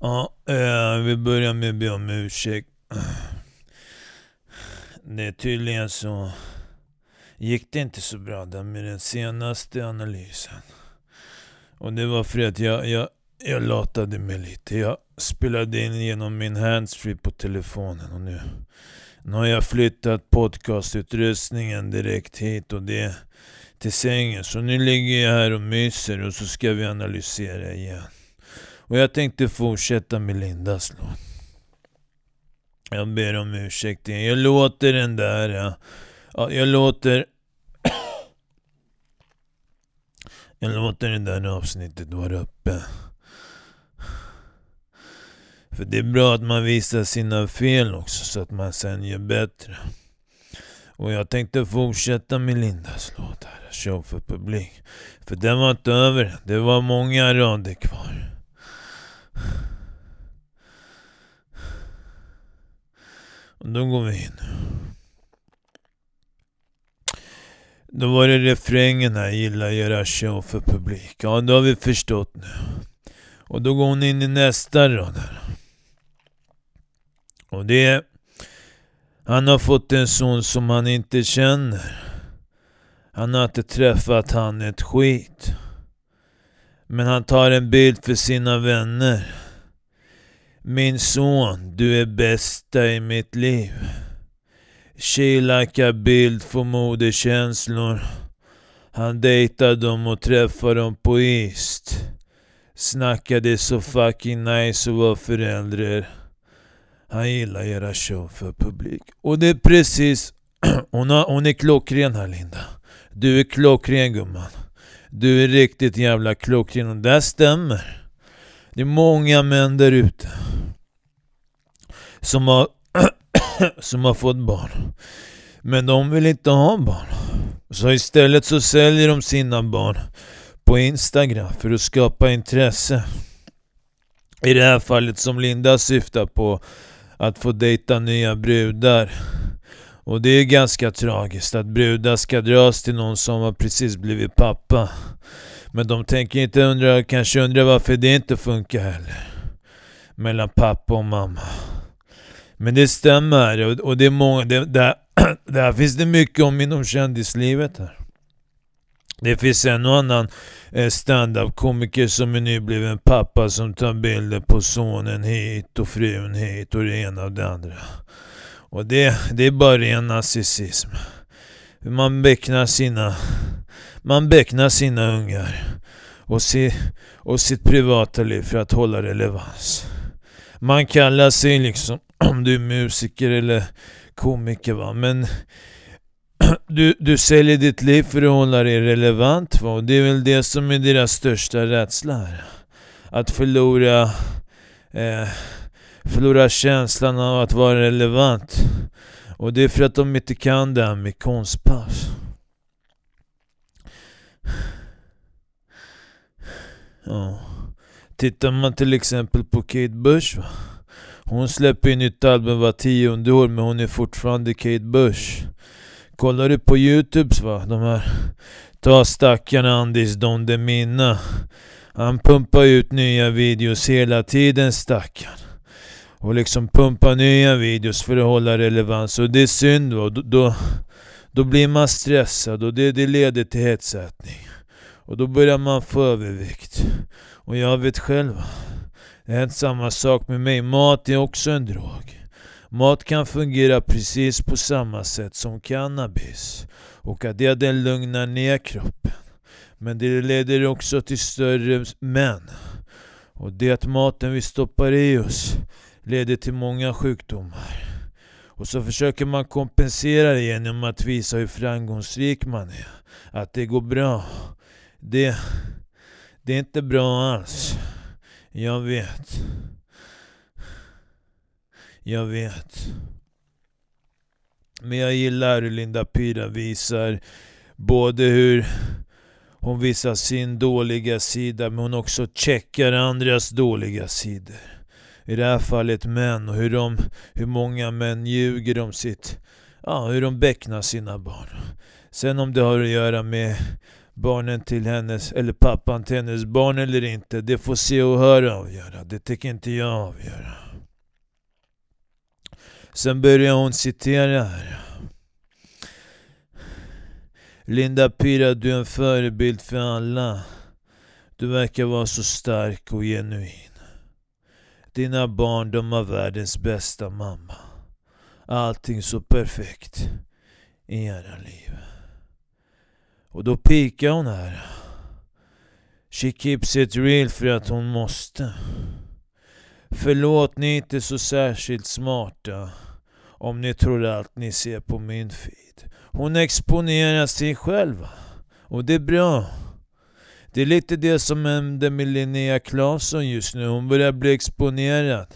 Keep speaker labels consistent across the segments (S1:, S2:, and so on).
S1: Ja, eh, vi börjar med att be om ursäkt. Det är tydligen så gick det inte så bra där med den senaste analysen. Och det var för att jag, jag, jag latade mig lite. Jag spelade in genom min handsfree på telefonen och nu, nu har jag flyttat podcastutrustningen direkt hit och det till sängen. Så nu ligger jag här och myser och så ska vi analysera igen. Och jag tänkte fortsätta med Lindas låt. Jag ber om ursäkt igen. Jag låter den där... Ja, jag låter... jag låter det där avsnittet vara uppe. För det är bra att man visar sina fel också så att man sen gör bättre. Och jag tänkte fortsätta med Lindas låt här, Show för publik. För den var inte över Det var många rader kvar. Då går vi in. Då var det refrängen här, gilla göra show för publik. Ja, det har vi förstått nu. Och då går hon in i nästa rad här. Och det är... Han har fått en son som han inte känner. Han har inte träffat han ett skit. Men han tar en bild för sina vänner. Min son, du är bästa i mitt liv. Kilakar bild får moderkänslor. Han dejtar dem och träffar dem på East. Snackade så fucking nice och var föräldrar. Han gillar era show för publik. Och det är precis... Hon, har, hon är klockren här Linda. Du är klockren gumman. Du är riktigt jävla klockren och det stämmer. Det är många män där ute som har, som har fått barn. Men de vill inte ha barn. Så istället så säljer de sina barn på Instagram för att skapa intresse. I det här fallet som Linda syftar på, att få dejta nya brudar. Och det är ganska tragiskt att brudar ska dras till någon som har precis blivit pappa. Men de tänker inte undra, kanske undra varför det inte funkar heller. Mellan pappa och mamma. Men det stämmer och det är många, det, där, där finns det mycket om inom kändislivet här. Det finns en och annan eh, standup-komiker som är nybliven pappa som tar bilder på sonen hit och frun hit och det ena och det andra. Och det, det är bara ren narcissism. Man becknar sina, man becknar sina ungar och, si, och sitt privata liv för att hålla relevans. Man kallar sig liksom, om du är musiker eller komiker va, men du, du säljer ditt liv för att hålla dig relevant va? och det är väl det som är deras största rädsla här. Att förlora eh, förlora känslan av att vara relevant. Och det är för att de inte kan det här med konstpaus. Ja. Tittar man till exempel på Kate Bush va? Hon släpper ju nytt album var tionde år men hon är fortfarande Kate Bush. Kollar du på Youtubes va, de här Ta stackarna Andis Don Demina. Han pumpar ut nya videos hela tiden stackarn och liksom pumpa nya videos för att hålla relevans. Och det är synd då, då, då blir man stressad och det, det leder till hetsätning. Och då börjar man få övervikt. Och jag vet själv, va är inte samma sak med mig. Mat är också en drog. Mat kan fungera precis på samma sätt som cannabis. Och att det den lugnar ner kroppen. Men det leder också till större män. Och det att maten vi stoppar i oss leder till många sjukdomar. Och så försöker man kompensera det genom att visa hur framgångsrik man är. Att det går bra. Det, det är inte bra alls. Jag vet. Jag vet. Men jag gillar hur Linda Pira visar både hur hon visar sin dåliga sida men hon också checkar andras dåliga sidor i det här fallet män och hur, de, hur många män ljuger om sitt, ja hur de becknar sina barn. Sen om det har att göra med barnen till hennes, eller pappan till hennes barn eller inte. Det får se och höra avgöra. Det tänker inte jag avgöra. Sen börjar hon citera här. Linda Pira, du är en förebild för alla. Du verkar vara så stark och genuin. Dina barn, de har världens bästa mamma. Allting så perfekt i era liv. Och då pikar hon här. She keeps it real för att hon måste. Förlåt, ni är inte så särskilt smarta om ni tror allt ni ser på min feed. Hon exponerar sig själv. Och det är bra. Det är lite det som händer med Linnea Claesson just nu. Hon börjar bli exponerad.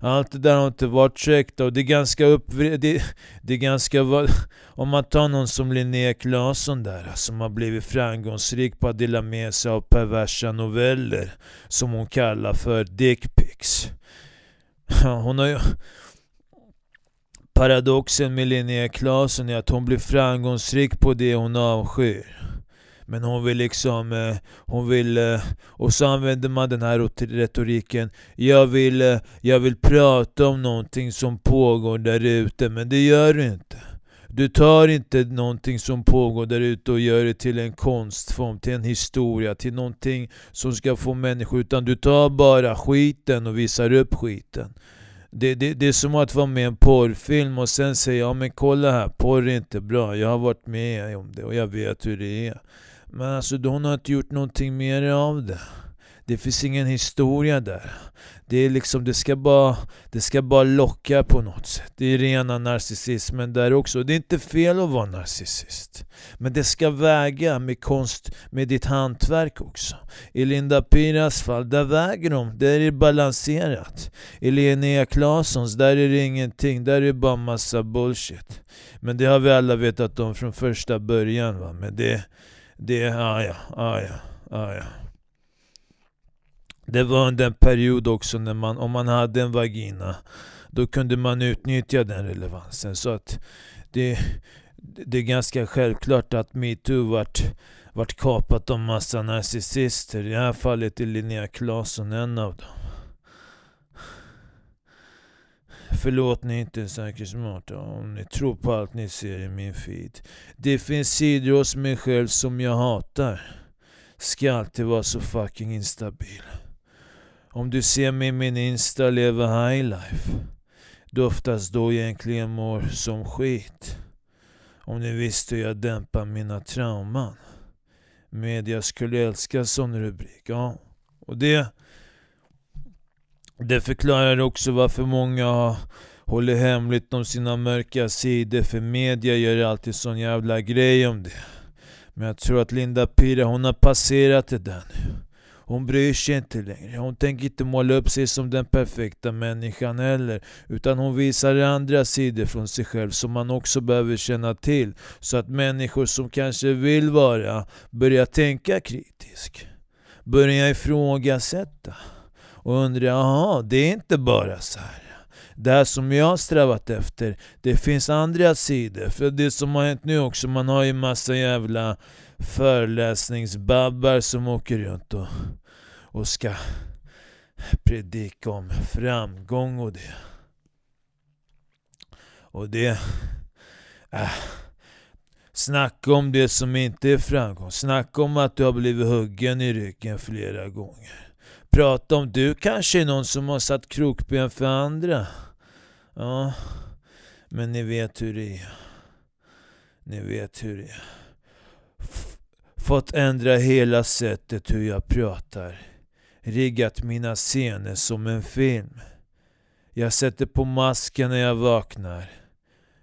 S1: Allt det där har inte varit käckt och det är ganska uppvridet. Det, det är ganska... Om man tar någon som Linnea Claesson där, alltså, som har blivit framgångsrik på att dela med sig av perversa noveller, som hon kallar för dickpics. Hon har ju... Paradoxen med Linnea Claesson är att hon blir framgångsrik på det hon avskyr. Men hon vill liksom, eh, hon vill, eh, och så använder man den här retoriken. Jag vill, eh, jag vill prata om någonting som pågår där ute, men det gör du inte. Du tar inte någonting som pågår där ute och gör det till en konstform, till en historia, till någonting som ska få människor, utan du tar bara skiten och visar upp skiten. Det, det, det är som att vara med i en porrfilm och sen säga ja men kolla här, porr är inte bra, jag har varit med om det och jag vet hur det är. Men alltså hon har inte gjort någonting mer av det. Det finns ingen historia där. Det, är liksom, det, ska bara, det ska bara locka på något sätt. Det är rena narcissismen där också. Det är inte fel att vara narcissist. Men det ska väga med konst, med ditt hantverk också. I Linda Piras fall, där väger de. Där är det balanserat. I Linnea Claessons, där är det ingenting. Där är det bara massa bullshit. Men det har vi alla vetat om från första början. Va? Men det det, ah ja, ah ja, ah ja. Det var under en period också när man, om man hade en vagina, då kunde man utnyttja den relevansen. Så att det, det är ganska självklart att metoo vart, vart kapat av massa narcissister. I det här fallet är Linnea Claesson en av dem. Förlåt ni inte är säkert smarta om ni tror på allt ni ser i min feed. Det finns sidor hos mig själv som jag hatar. Ska alltid vara så fucking instabil. Om du ser mig i min Insta leva highlife. oftast då egentligen mår som skit. Om ni visste hur jag dämpar mina trauman. Media skulle älska sån rubrik. Ja, och det det förklarar också varför många håller hemligt om sina mörka sidor, för media gör alltid sån jävla grej om det. Men jag tror att Linda Pira, hon har passerat det där nu. Hon bryr sig inte längre. Hon tänker inte måla upp sig som den perfekta människan heller. Utan hon visar andra sidor från sig själv som man också behöver känna till. Så att människor som kanske vill vara, börjar tänka kritiskt. Börjar ifrågasätta. Och undrar, jaha, det är inte bara så här. Det här som jag har strävat efter, det finns andra sidor. För det som har hänt nu också, man har ju massa jävla föreläsningsbabbar som åker runt och, och ska predika om framgång och det. Och det... Äh, snacka om det som inte är framgång. Snacka om att du har blivit huggen i ryggen flera gånger prata om. Du kanske är någon som har satt krokben för andra. Ja, men ni vet hur det är. Ni vet hur det är. F fått ändra hela sättet hur jag pratar. Riggat mina scener som en film. Jag sätter på masken när jag vaknar.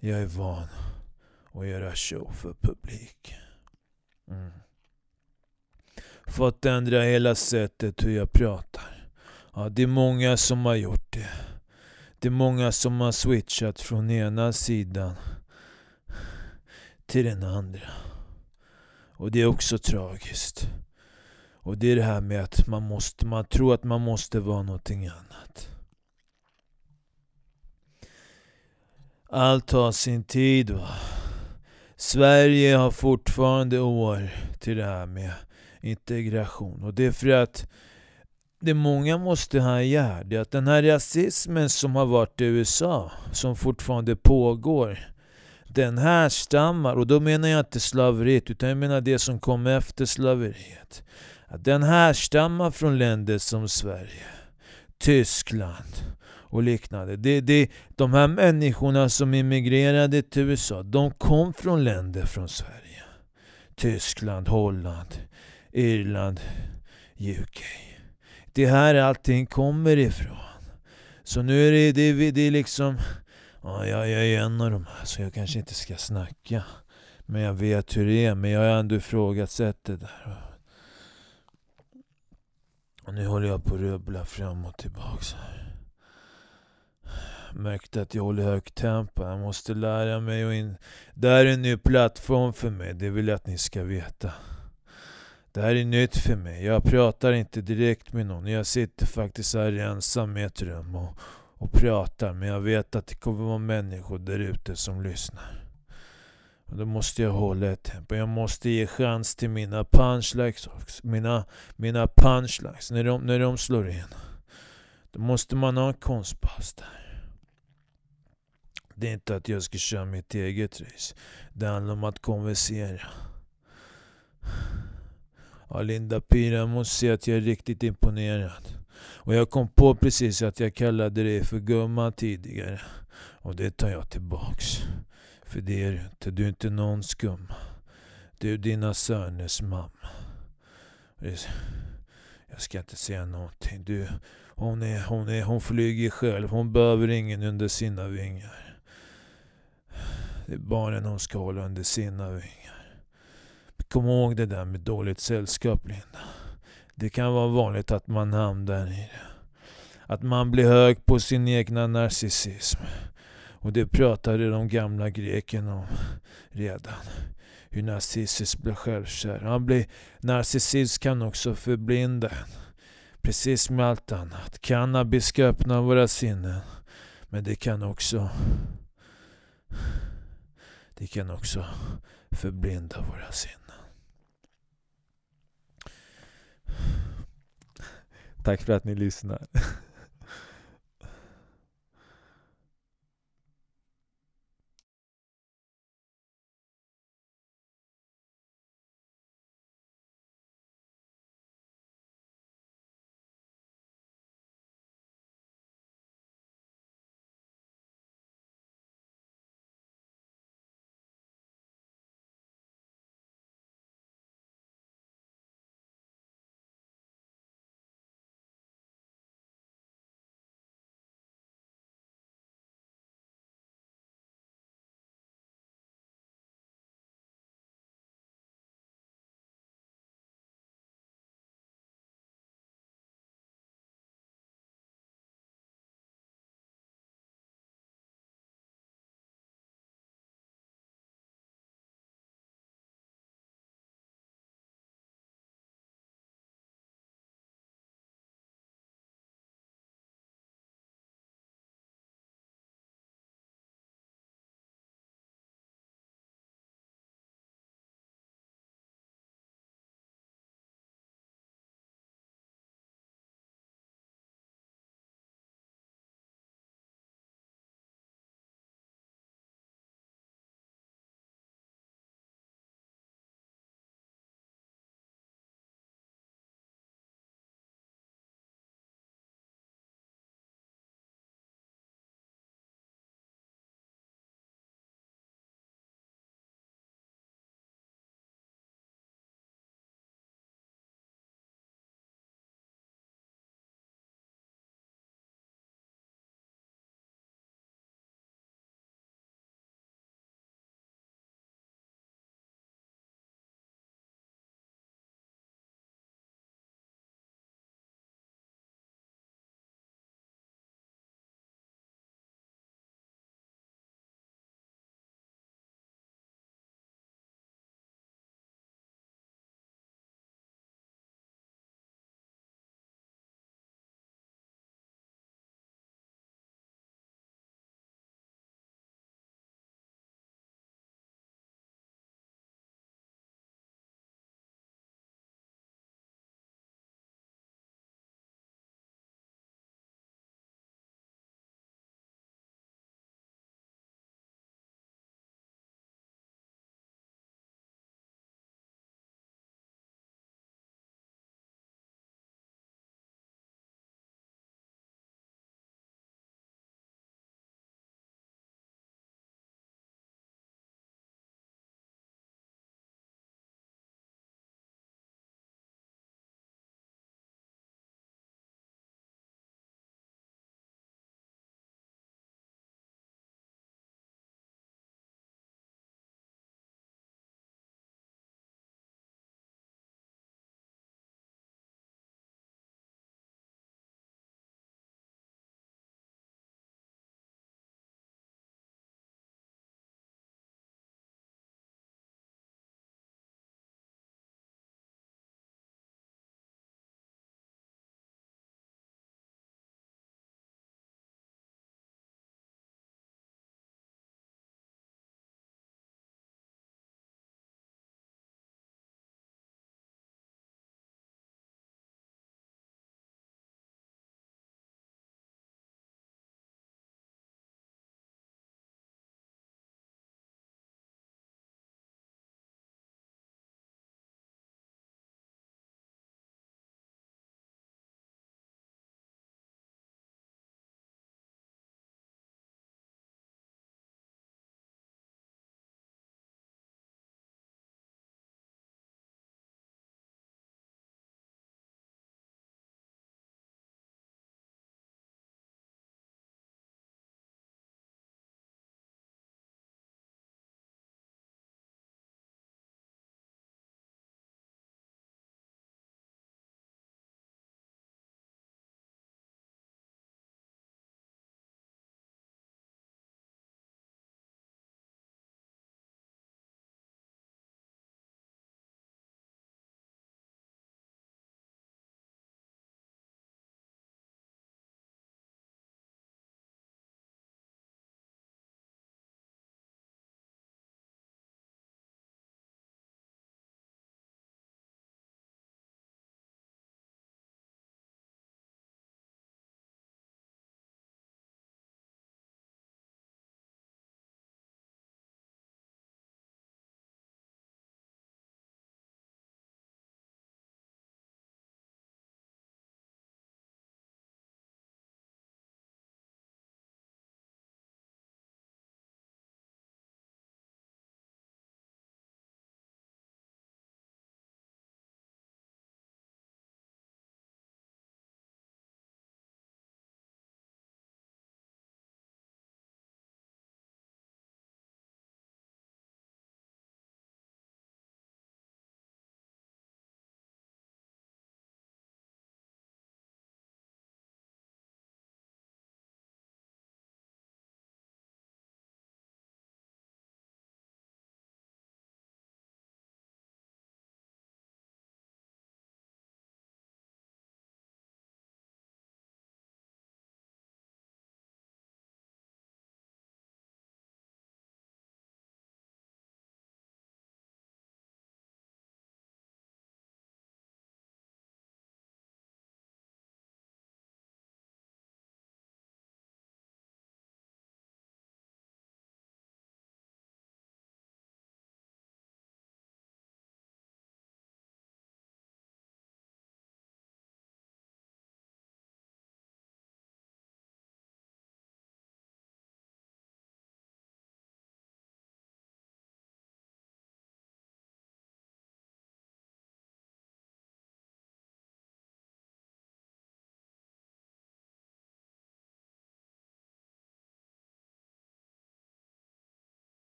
S1: Jag är van att göra show för publik. Mm fått ändra hela sättet hur jag pratar. Ja, det är många som har gjort det. Det är många som har switchat från ena sidan till den andra. Och det är också tragiskt. Och det är det här med att man, måste, man tror att man måste vara någonting annat. Allt har sin tid va. Sverige har fortfarande år till det här med integration. Och det är för att det många måste haja det är att den här rasismen som har varit i USA, som fortfarande pågår, den här stammar, och då menar jag inte slaveriet, utan jag menar det som kom efter slaveriet. Att den här stammar från länder som Sverige, Tyskland och liknande. Det, det, de här människorna som immigrerade till USA, de kom från länder från Sverige. Tyskland, Holland, Irland, UK. Det här allting kommer ifrån. Så nu är det, det, det är liksom... Ja, jag, jag är en av de här, så jag kanske inte ska snacka. Men jag vet hur det är, men jag har ändå ifrågasatt det där. Och nu håller jag på att rubbla fram och tillbaks här. Märkte att jag håller högt tempo. Jag måste lära mig och in... Det här är en ny plattform för mig, det vill jag att ni ska veta. Det här är nytt för mig. Jag pratar inte direkt med någon. Jag sitter faktiskt här ensam i ett rum och, och pratar. Men jag vet att det kommer vara människor där ute som lyssnar. Och då måste jag hålla ett tempo. Jag måste ge chans till mina punchlines också. Mina, mina punchlines, när de, när de slår in. Då måste man ha en konstpaus där. Det är inte att jag ska köra mitt eget race. Det handlar om att konversera. Ja, Linda Pira, jag måste säga att jag är riktigt imponerad. Och jag kom på precis att jag kallade dig för gumman tidigare. Och det tar jag tillbaks. För det är du inte. Du är inte någon gumma. Du är dina söners mamma. Jag ska inte säga någonting. Du, hon, är, hon, är, hon flyger själv. Hon behöver ingen under sina vingar. Det är barnen hon ska hålla under sina vingar. Kom ihåg det där med dåligt sällskap, Linda. Det kan vara vanligt att man hamnar i det. Att man blir hög på sin egna narcissism. Och det pratade de gamla grekerna om redan. Hur narcissus blir självkär. Han blir, narcissism kan också förblinda en. Precis med allt annat. Cannabis ska öppna våra sinnen. Men det kan också det kan också förblinda våra sinnen. Tack för att ni lyssnar.